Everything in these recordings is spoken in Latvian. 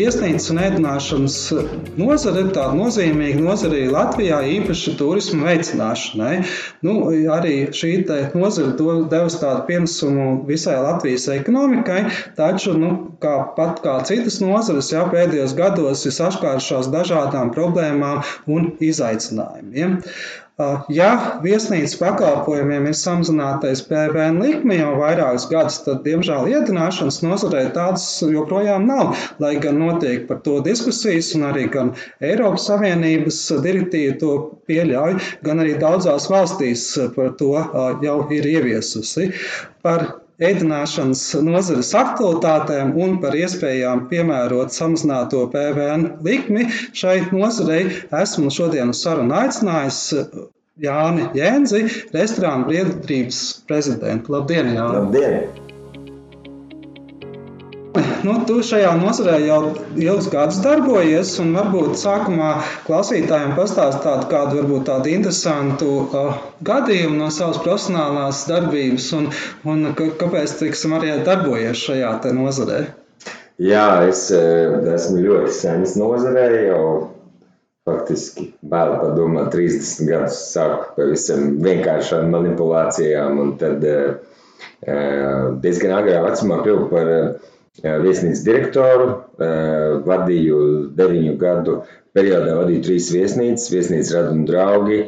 Viesnīcas un ēdināšanas nozare ir tāda nozīmīga nozare Latvijā, īpaši turismu veicināšanai. Nu, arī šī nozare devusi tādu pienesumu visai Latvijas ekonomikai, taču, nu, kā, pat kā citas nozares, jā, pēdējos gados ir saškārušās dažādām problēmām un izaicinājumiem. Ja viesnīcas pakalpojumiem ir samazinātais PVN likme jau vairākus gadus, tad, diemžēl, iedināšanas nozarē tādas joprojām nav. Lai gan notiek par to diskusijas, un arī gan Eiropas Savienības direktīva to pieļauj, gan arī daudzās valstīs par to jau ir ieviesusi. Par ēdināšanas nozares aktualitātēm un par iespējām piemērot samazināto PVN likmi šai nozarei esmu šodien uz sarunu aicinājis Jāni Jēnzi, restorānu biedrības prezidentu. Labdien, Jāni! Labdien! Nu, tu šajā nozarē jau ilgus gadus darbojies, un varbūt sākumā klausītājiem pastāst tādu, kādu varbūt tādu interesantu uh, gadījumu no savas profesionālās darbības, un, un kāpēc, teiksim, arī darbojies šajā nozarē. Jā, es esmu ļoti sens nozarē, jau faktiski vēl padomāt 30 gadus sāku pavisam vienkāršām manipulācijām, un tad diezgan agrā vecumā kļuvu par viesnīcas direktoru, vadīju deviņu gadu periodā, vadīju trīs viesnīcas, viesnīcas Radu un Draugi,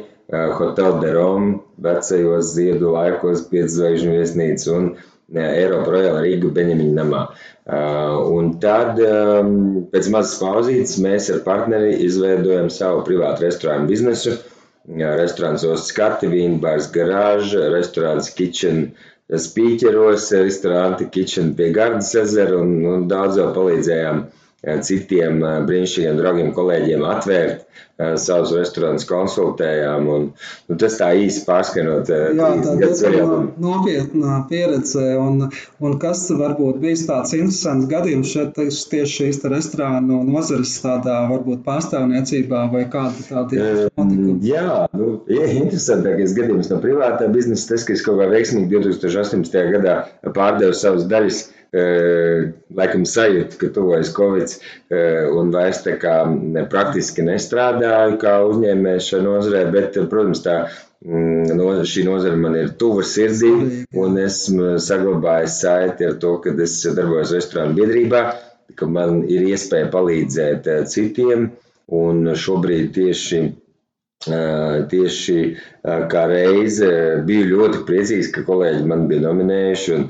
Hotel de Rome, vecajos ziedu laikos, piedzvaigžņu viesnīca un Eiropa Royal Rīga Beņemiņa namā. Un tad pēc mazas pauzītes mēs ar partneri izveidojam savu privātu restorānu biznesu. Restorāns Ostas Kati, Vīnbārs Garāža, restorāns Kitchen, uh, spīķeros, restorānti Kitchen pie Gardas ezera un, un daudz vēl palīdzējām. eh, citiem eh, brīnišķīgiem draugiem, kolēģiem atvērt uh, savus restorānus, konsultējām. Un, nu, tas tā īsi pārskanot, Jā, tā ir nopietna pieredze. Un, un kas varbūt bijis tāds interesants gadījums šeit tieši šīs restorānu nozares tādā varbūt pārstāvniecībā vai kāda tāda notikuma? Jā, nu, interesantākais gadījums no privātā biznesa, tas, ka es kaut kā veiksmīgi 2018. gadā pārdevu savas daļas laikam sajūta, ka tuvojas Covid un vairs tā kā praktiski nestrādāju kā uzņēmējs šajā nozarē, bet, protams, tā mm, no, šī nozara man ir tuva sirdī, un esmu saglabājis saiti ar to, ka es darbojos restorānu biedrībā, ka man ir iespēja palīdzēt citiem, un šobrīd tieši Tieši kā reize biju ļoti priecīgs, ka kolēģi man bija nominējuši un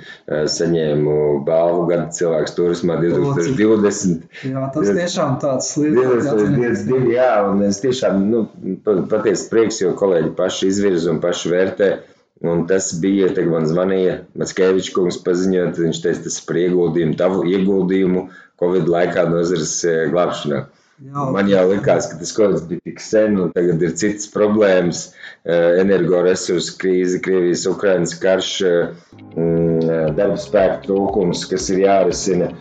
saņēmu balvu gada cilvēks turismā 2020. Jā, tas tiešām tāds. 2022, jā, un es tiešām, nu, patiesi prieks, jo kolēģi paši izvirza un paši vērtē. Un tas bija, kad man zvanīja Matskevičs kungs paziņot, viņš teica, tas ir par ieguldījumu, tavu ieguldījumu Covid laikā nozares glābšanā. Jā. Man jau likās, ka tas kas bija tik sen, un tagad ir citas problēmas, eh, energoresursu krīze, Krievijas, Ukrainas karš, eh, mm, darba spēka trūkums, kas ir jārisina.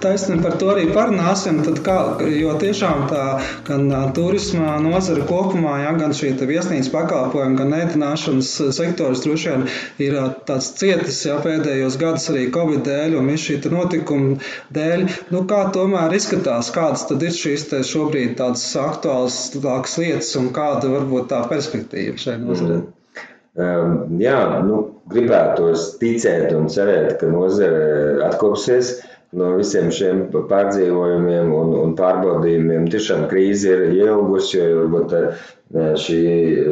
Taisnība par to arī parunāsim. Kā, jo tiešām tā gan turisma nozara kopumā, ja, gan šī viesnīcas pakalpojuma, gan ēdināšanas sektors droši vien ir tāds cietis ja, pēdējos gadus arī Covid dēļ un visu šī notikuma dēļ. Nu, kā tomēr izskatās, kādas tad ir šīs šobrīd tādas aktuālas lietas un kāda varbūt tā perspektīva šai nozarei? Mm. Um, jā, nu, gribētos ticēt un cerēt, ka nozare atkopsies. No visiem šiem pārdzīvojumiem un, un pārbaudījumiem. Tiešām krīze ir ielgusi, jo varbūt šī,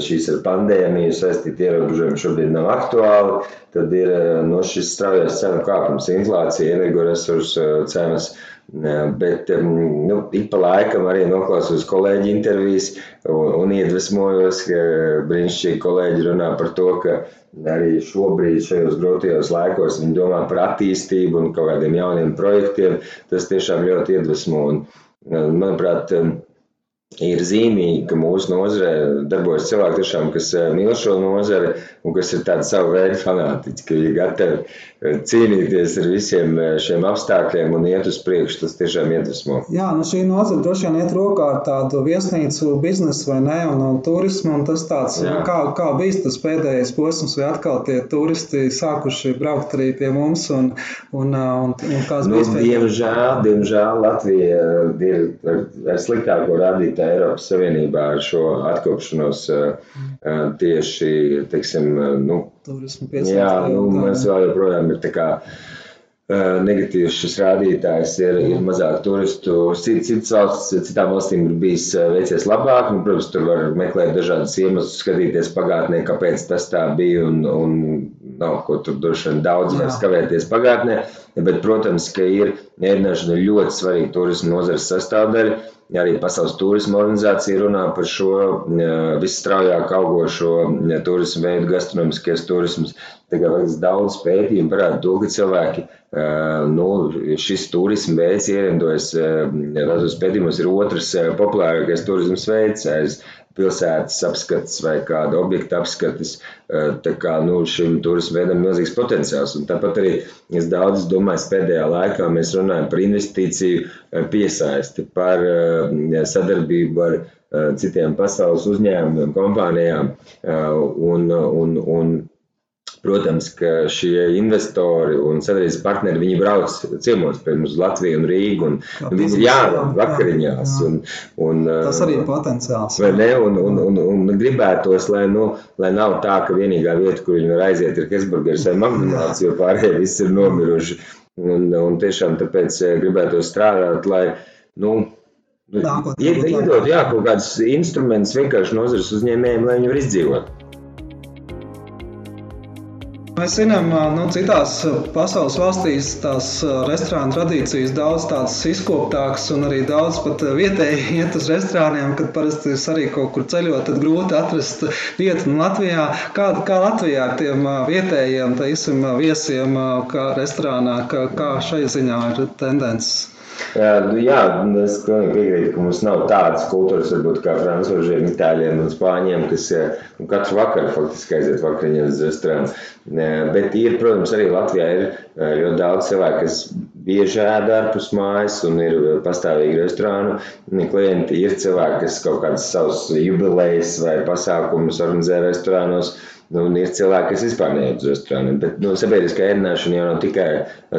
šīs ar pandēmiju saistīti ierobežojumi šobrīd nav aktuāli. Tad ir no šis straujais cenu kāpums, inflācija, energoresursu cenas. Bet nu, ik pa laikam arī noklausos kolēģi intervijas un, un iedvesmojos, ka brīnišķīgi kolēģi runā par to, ka arī šobrīd, šajos grūtajos laikos, viņi domā par attīstību un kaut kādiem jauniem projektiem. Tas tiešām ļoti iedvesmo. Un, manuprāt, ir zīmīgi, ka mūsu nozarē darbojas cilvēki, tiešām, kas eh, mīl šo nozari un kas ir tādi savu veidu fanātiķi, ka ir gatavi eh, cīnīties ar visiem eh, šiem apstākļiem un iet uz priekšu. Tas tiešām iedvesmo. Jā, nu šī nozara droši vien iet rokā ar tādu viesnīcu biznesu vai ne, un, un turismu, un tas tāds, Jā. kā, kā bijis tas pēdējais posms, vai atkal tie turisti sākuši braukt arī pie mums, un, un, un, un kāds nu, bijis pēdējais? Diemžēl, diemžēl Latvija ir ar, ar sliktāko rādītāju Eiropas Savienībā ar šo atkopšanos tieši, teiksim, nu, jā, nu, mēs vēl joprojām ir tā kā negatīvs šis rādītājs, ir, ir mazāk turistu. Citas valsts, citām valstīm ir bijis veicies labāk. Nu, protams, tur var meklēt dažādas iemeslus, skatīties pagātnē, kāpēc tas tā bija. Un, un nav ko tur droši vien daudz var skavēties pagātnē. Bet, protams, ka ir ēdināšana ļoti svarīga turisma nozares sastāvdaļa. Arī Pasaules turisma organizācija runā par šo visstraujāk augošo turismu veidu, gastronomiskais turisms. Tagad daudz pētījumu parāda to, ka cilvēki, nu, šis turisma veids ierindojas, tādos pētījumos ir otrs populārākais turismas veids aiz pilsētas apskates vai kāda objekta apskates. Tā kā nu, šim turismu veidam ir milzīgs potenciāls. Un tāpat arī es daudz domāju, pēdējā laikā mēs runājam par investīciju piesaisti, par sadarbību ar citiem pasaules uzņēmumiem, kompānijām. Un, un, un Protams, ka šie investori un sadarbības partneri viņi brauc ciemos pie mums Latviju un Rīgu. Un, un viņi ir jārunā vakariņās. Un, un, Tas arī ir potenciāls. Vai ne? Un, un, un, un gribētos, lai, nu, lai nav tā, ka vienīgā vieta, kur viņi var aiziet, ir Hesburgers vai Magnumāts, jo pārējie visi ir nomiruši. Un, un tiešām tāpēc gribētos strādāt, lai, nu, Iedot, jā, kaut kādus instrumentus vienkārši nozares uzņēmējiem, lai viņi var izdzīvot. Mēs zinām, ka nu, citās pasaules valstīs tās restorāna tradīcijas daudz tādas izkoptākas, un arī daudz pat vietēji iet uz restorāniem, kad parasti ir arī kaut kur ceļot, tad grūti atrast vietu. Un Latvijā, kā, kā Latvijā ar tiem vietējiem teisim, viesiem, kā restorānā, kā, kā šai ziņā ir tendences? Jā, nu, jā, es piekrītu, ka mums nav tādas kultūras, varbūt kā frančūžiem, itāļiem un spāņiem, kas nu, katru vakaru faktiski aiziet vakariņās uz restorānu. Bet ir, protams, arī Latvijā ir ļoti daudz cilvēku, kas bieži ēd ārpus mājas un ir pastāvīgi restorānu klienti. Ir cilvēki, kas kaut kādas savas jubilejas vai pasākumus organizē restorānos. Nu, ir cilvēki, kas vispār neiet uz restorāniem. Bet nu, sabiedriskā ēdināšana jau nav tikai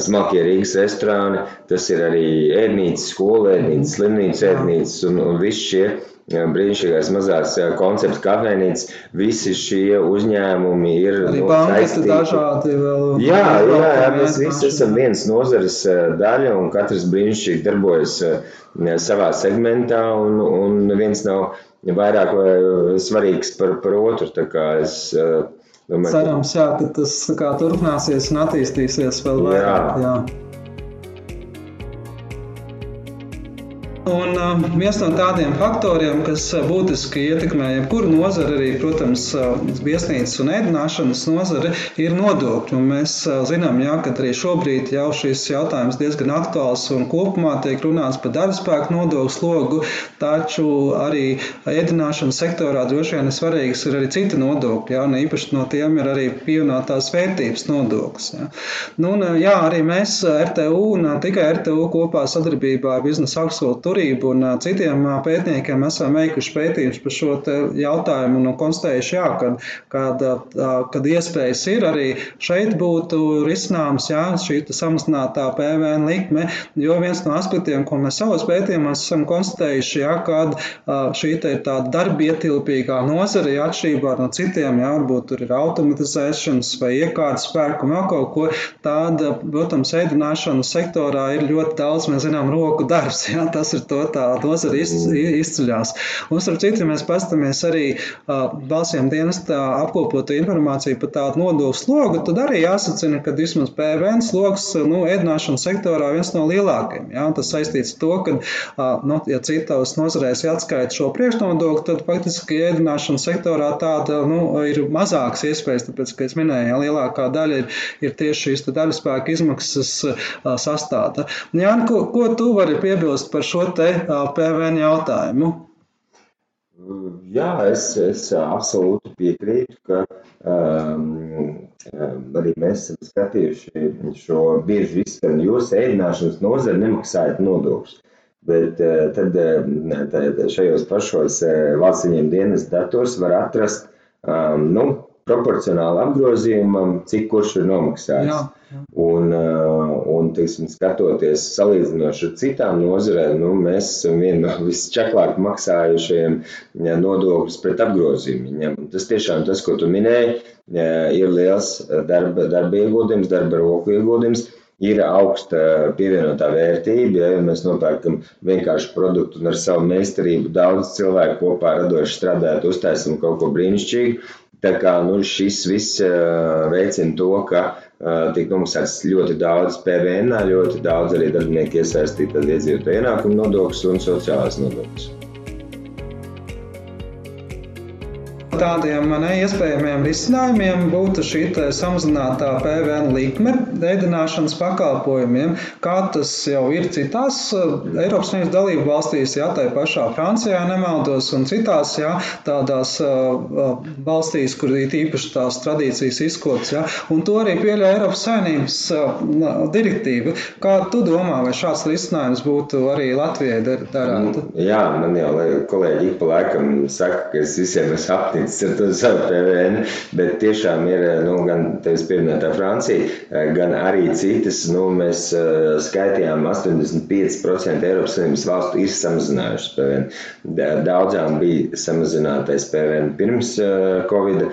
smalkie Rīgas restorāni, tas ir arī ēdnīcas, skola ēdnīcas, slimnīcas ēdnīcas un, un visi šie brīnišķīgās mazās konceptu kafejnīcas, visi šie uzņēmumi ir arī nu, banketi dažādi vēl. Jā, jā, jā, mēs visi esam viens nozares daļa un katrs brīnišķīgi darbojas savā segmentā un, un viens nav vairāk svarīgs par, par otru. Es, domāju, Cerams, jā, ka tas kā, turpināsies un attīstīsies vēl vairāk. Jā. Jā. Un uh, viens no tādiem faktoriem, kas uh, būtiski ietekmē jebkuru nozari, arī, protams, uh, viesnīcas un ēdināšanas nozari, ir nodokļi. Un mēs zinām, jā, ka arī šobrīd jau šis jautājums diezgan aktuāls un kopumā tiek runāts par darbspēku nodokļu slogu, taču arī ēdināšanas sektorā droši vien ir svarīgs ir arī citi nodokļi, jā, un īpaši no tiem ir arī pievienotās vērtības nodoklis. Jā. Nu, un, jā, arī mēs RTU un tikai RTU kopā sadarbībā ar biznesa augstskolu biedrību un citiem pētniekiem esam veikuši pētījumus par šo jautājumu un konstatējuši, jā, kad, kad, kad iespējas ir arī šeit būtu risināms jā, šī samazinātā PVN likme, jo viens no aspektiem, ko mēs savos pētījumos esam konstatējuši, jā, kad šī ir tāda darbietilpīgā nozare, jā, atšķirībā no citiem, jā, varbūt tur ir automatizēšanas vai iekārtas spēku un vēl kaut ko tāda, protams, ēdināšanas sektorā ir ļoti daudz, mēs zinām, roku darbs. Jā, tas ir to tā nozara izceļās. Un, starp citu, ja mēs pastamies arī uh, balsiem dienestā apkopotu informāciju par tādu nodokļu slogu, tad arī jāsacina, ka vismaz PVN sloks nu, ēdināšanas sektorā viens no lielākajiem. Jā, tas saistīts ar to, ka, uh, nu, ja citos nozarēs jāatskaita šo priekšnodokli, tad faktiski ēdināšanas sektorā tāda nu, ir mazāks iespējas, tāpēc, ka es minēju, ja lielākā daļa ir, ir tieši šīs daļas spēka izmaksas sastāvda. Jāni, ko, ko tu vari piebilst par šo te PVN jautājumu? Jā, es, es absolūti piekrītu, ka um, arī mēs esam skatījuši šo bieži izskan, jūs ēdināšanas nozari nemaksājat nodokļus. Bet tad, tad šajos pašos valsts viņiem dienas datos var atrast um, nu, proporcionāli apgrozījumam, cik kurš ir nomaksājis. Jā, jā. Un, un teiksim, skatoties, salīdzinoši ar citām nozarēm, nu, mēs esam viena no visčaklāk maksājušajiem nodokļus pret apgrozījumiem. Tas tiešām tas, ko tu minēji, ir liels darba, darba ieguldījums, darba roku ieguldījums ir augsta pievienotā vērtība. Ja mēs nopērkam vienkārši produktu un ar savu meistarību daudz cilvēku kopā radoši strādājot, uztaisam kaut ko brīnišķīgu, Tā kā nu, šis viss veicina to, ka tiek nomaksāts ļoti daudz PVN, ļoti daudz arī darbinieku iesaistīta iedzīvotāju ienākumu nodoklis un sociālais nodoklis. Tādiem neiespējamiem risinājumiem būtu šī samazinātā PVN likme ēdināšanas pakalpojumiem, kā tas jau ir citās eh, Eiropas Savienības dalību valstīs, jā, tā pašā Francijā nemaldos, un citās jā, tādās uh, valstīs, kur ir īpaši tās tradīcijas izkotas, jā, un to arī pieļauj Eiropas Savienības direktīva. Kā tu domā, vai šāds risinājums būtu arī Latvijai darētu? Jā, man jau kolēģi ik pa laikam saka, ka es visiem esmu apnicis ar to savu PVN, bet tiešām ir nu, gan tevis pieminētā Francija, gan arī citas. Nu, mēs uh, skaitījām 85% Eiropas Savienības valstu ir samazinājušas PVN. Daudzām bija samazinātais PVN pirms Covid.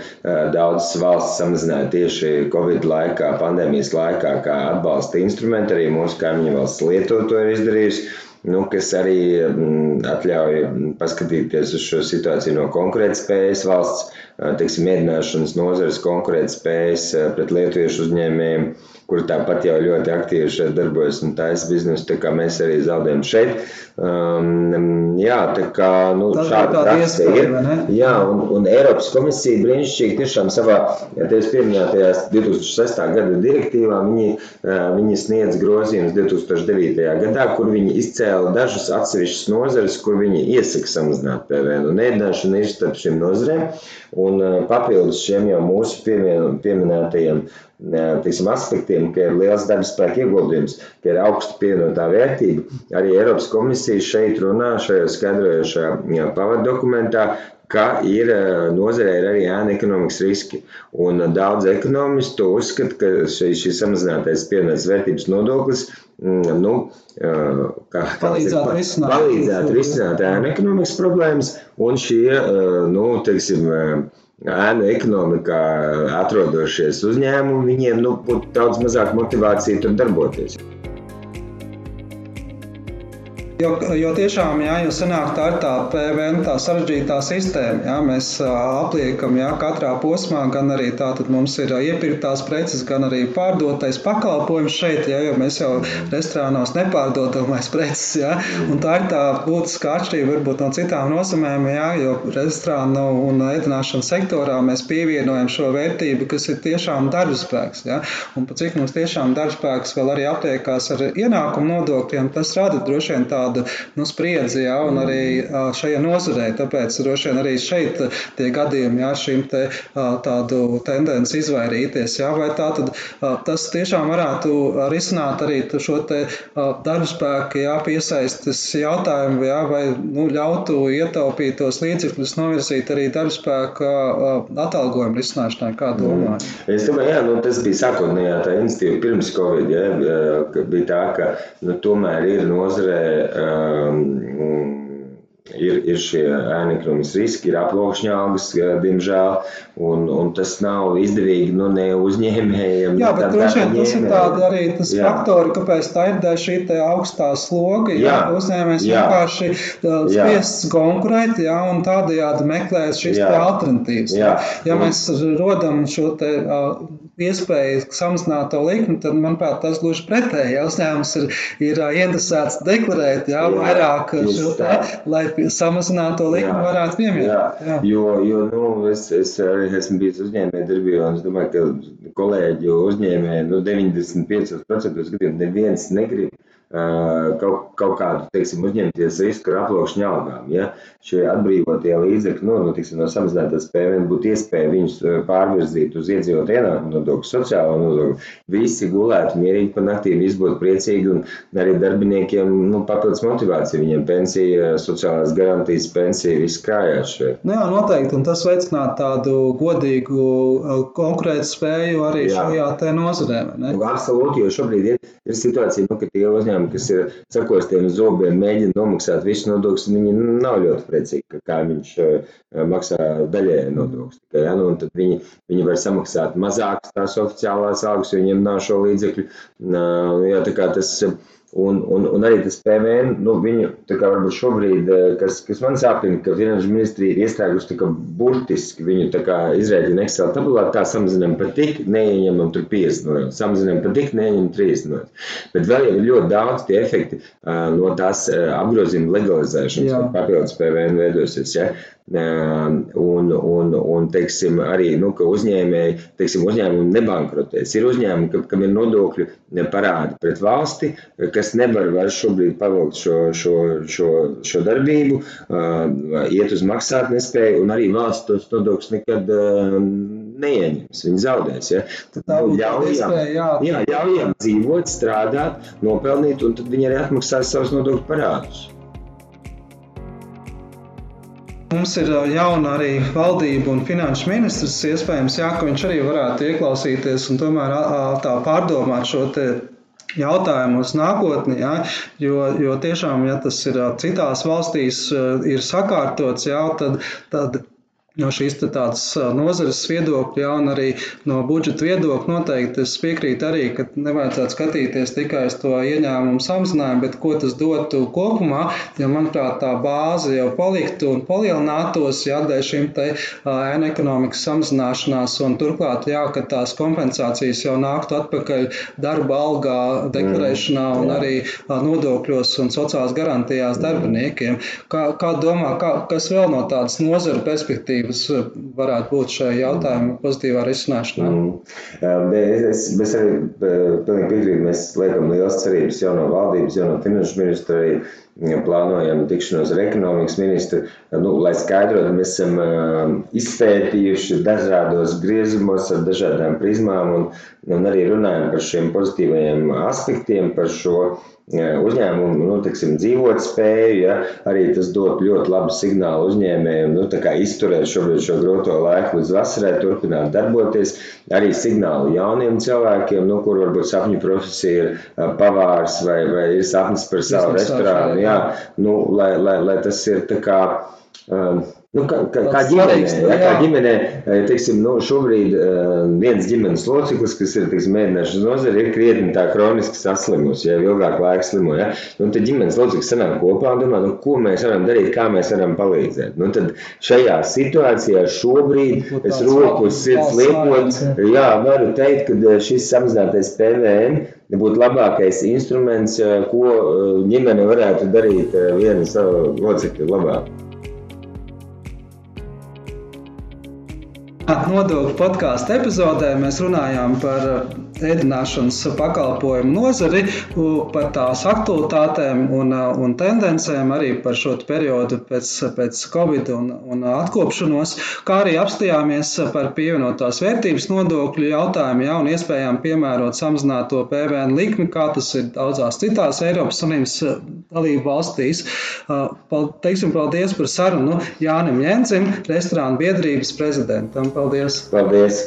Daudzas valsts samazināja tieši Covid laikā, pandēmijas laikā, kā atbalsta instrumenti. Arī mūsu kaimiņu valsts Lietuva to ir izdarījusi nu, kas arī mm, atļauj paskatīties uz šo situāciju no konkurētspējas valsts, teiksim, mēģināšanas nozares konkurētspējas pret lietuviešu uzņēmējiem kur tāpat jau ļoti aktīvi šeit darbojas un taisa biznesu, tā kā mēs arī zaudējam šeit. Um, jā, tā kā nu, tā šāda praksa ir. Jā, un, un Eiropas komisija brīnišķīgi tiešām savā, ja tevis pieminētajās 2006. gada direktīvā, viņi, viņi sniedz grozījumus 2009. gadā, kur viņi izcēla dažas atsevišķas nozares, kur viņi iesaka samazināt PVN. Un ēdināšana ir starp šīm nozarēm. Un papildus šiem jau mūsu pieminētajiem tiksim, aspektiem, ka ir liels darba spēka ieguldījums, ka ir augsta pievienotā vērtība. Arī Eiropas komisija šeit runā šajā skaidrojošajā pavadu dokumentā, ka ir nozarē ir arī ēna ekonomikas riski. Un daudz ekonomistu uzskata, ka šis samazinātais pievienotās vērtības nodoklis nu, kā, palīdzētu risināt, palīdzētu risināt ēna ekonomikas problēmas un šie, nu, teiksim, ēnu ekonomikā atrodošies uzņēmumi, viņiem nu, būtu daudz mazāk motivācija tur darboties. Jo, jo tiešām, jā, jo senāk tā ir tā PVN, tā sarežģītā sistēma. Jā, mēs apliekam jā, katrā posmā, gan arī tātad mums ir iepirktās preces, gan arī pārdotais pakalpojums šeit, jā, jo mēs jau restorānos nepārdodamais preces. Jā, un tā ir tā būtiskā atšķirība varbūt no citām nozīmēm, jā, jo restorānu un ēdināšanas sektorā mēs pievienojam šo vērtību, kas ir tiešām darbspēks. Jā, un pat cik mums tiešām darbspēks vēl arī aptiekās ar ienākumu nodokļiem, tas rada droši vien tā tādu nu, spriedzi, jā, un arī šajā nozarē. Tāpēc droši vien arī šeit tie gadījumi, jā, šīm te, tādu tendenci izvairīties. Jā, vai tā tad tas tiešām varētu risināt arī šo te darbspēku, jā, piesaistes jautājumu, jā, vai nu, ļautu ietaupīt tos līdzekļus, novirzīt arī darbspēku atalgojumu risināšanai, kā domāju? Mm. Es domāju, jā, nu, tas bija sākotnējā tā institīva pirms Covid, ja, bija tā, ka nu, tomēr ir nozarē ir, ir šie ēnekļumas riski, ir aploksņāgas, diemžēl, un, un tas nav izdevīgi nu, ne uzņēmējiem. Jā, bet droši vien tas ir tādi arī tas jā. faktori, kāpēc tā ir šī augstā sloga, jā, jā uzņēmējs vienkārši spiests konkurēt, jā, un tādējādi meklēt šīs alternatīvas. Jā. Ja mēs rodam šo te iespēju samazināt to likmi, tad, manuprāt, tas gluži pretēji. Uzņēmums ir, ir interesēts deklarēt jā, jā, vairāk šo te, lai samazinātu to likmi, varētu piemērot. Jā. Jā. Jo, jo nu, es, es arī esmu bijis uzņēmēji darbībā, un es domāju, ka kolēģi uzņēmēji nu, 95% gadījumu neviens negrib kaut, kaut kādu teiksim, uzņemties risku ar aploksņa algām. Ja? Šie atbrīvotie līdzekļi nu, nu, tiksim, no samazinātās PVN būtu iespēja viņus pārvirzīt uz iedzīvotāju ienākumu nodokli, sociālo nodokli. Visi gulētu mierīgi pa naktīm, visi būtu priecīgi un arī darbiniekiem nu, papildus motivācija. Viņiem pensija, sociālās garantijas pensija, viss krājās šeit. Nu, jā, noteikti, un tas veicinātu tādu godīgu konkurētu spēju arī jā. šajā te nozarē. Absolūti, jo šobrīd ir, ir situācija, nu, ka tie uzņēmumi kas ir sakostiem zobiem, mēģina nomaksāt visu nodokļus, viņi nav ļoti priecīgi, ka kaimiņš eh, maksā daļēji nodokļus. Ja, nu, tad viņi, viņi var samaksāt mazākas tās oficiālās algas, jo viņiem nav šo līdzekļu. Jā, tā kā tas Un, un, un arī tas PVN, nu, viņu varbūt šobrīd, eh, kas, kas man sāpina, ka Finanšu ministrija ir iestrēgusi burtiski viņu izrēķina Excel tabulā, tā samazinām par tik, neieņemam tur 50 no jums, samazinām par tik, neieņemam 30 no jums. Bet vēl ir ļoti daudz tie efekti uh, no tās uh, apgrozījuma legalizēšanas, kad papildus PVN veidosies. Ja? Un, un, un teiksim, arī nu, uzņēmēji, teiksim, uzņēmumi nebankrotēs. Ir uzņēmumi, kam, kam ir nodokļu parādi pret valsti, kas nevar vairs šobrīd pavilkt šo, šo, šo, šo darbību, iet uz maksātnespēju, un arī valsts tos nodokļus nekad neieņems. Viņi zaudēs. Ja? Tad ļaujam, jā, ļaujam dzīvot, strādāt, nopelnīt, un tad viņi arī atmaksās savus nodokļu parādus. Mums ir jauna arī valdība un finanšu ministrs. Iespējams, jā, ka viņš arī varētu ieklausīties un tomēr tā pārdomāt šo jautājumu uz nākotni. Ja, jo, jo tiešām, ja tas ir citās valstīs, ir sakārtots, jā, tad, tad no šīs tādas nozares viedokļa, ja, un arī no budžeta viedokļa noteikti es piekrītu arī, ka nevajadzētu skatīties tikai uz to ieņēmumu samazinājumu, bet ko tas dotu kopumā, jo, manuprāt, tā bāze jau paliktu un palielinātos, ja dēļ šim te ēna ekonomikas samazināšanās, un turklāt, jā, ka tās kompensācijas jau nāktu atpakaļ darba algā, deklarēšanā un arī nodokļos un sociālās garantijās darbiniekiem. Kā, kā domā, kā, kas vēl no tādas nozara perspektīvas perspektīvas eh, varētu būt šajā jautājuma pozitīvā risināšanā? Mm. Es, es arī eh, pilnīgi piekrītu. Mēs liekam liels cerības jauno valdības, jauno finanšu ministru arī plānojam tikšanos ar ekonomikas ministru. Nu, lai skaidrotu, mēs esam uh, izpētījuši dažādos griezumos ar dažādām prizmām un, un arī runājam par šiem pozitīvajiem aspektiem, par šo uzņēmumu nu, tiksim, dzīvot spēju, ja, arī tas dod ļoti labu signālu uzņēmējiem, nu, izturēt šobrīd šo grūto laiku līdz vasarai, turpināt darboties. Arī signālu jauniem cilvēkiem, nu, kur varbūt sapņu profesija ir pavārs vai, vai ir sapnis par savu restorānu. Jā, nu, lai, lai, lai tas ir tā kā. Um, Nu, kā, kā, kā ģimenē, ja, kā ģimenē teiksim, nu, šobrīd uh, viens ģimenes loceklis, kas ir teiksim, mēģināšanas nozare, ir krietni tā kroniski saslimus, ja ilgāk laika slimo. Ja. Nu, tad ģimenes loceklis sanāk kopā un domā, nu, ko mēs varam darīt, kā mēs varam palīdzēt. Nu, tad šajā situācijā šobrīd es roku uz sirds liekot, jā, varu teikt, ka šis samazinātais PVN būtu labākais instruments, ko ģimene varētu darīt viena savu locekļu labāk. Nodokļu podkāstu epizodē mēs runājām par ēdināšanas pakalpojumu nozari, par tās aktualitātēm un, un tendencēm, arī par šo periodu pēc, pēc Covid un, un atkopšanos, kā arī apstājāmies par pievienotās vērtības nodokļu jautājumu, ja, un iespējām piemērot samazināto PVN likmi, kā tas ir daudzās citās Eiropas Savienības dalību valstīs. Teiksim, paldies par sarunu Jānim Jensim, restorānu biedrības prezidentam. Paldies! Paldies!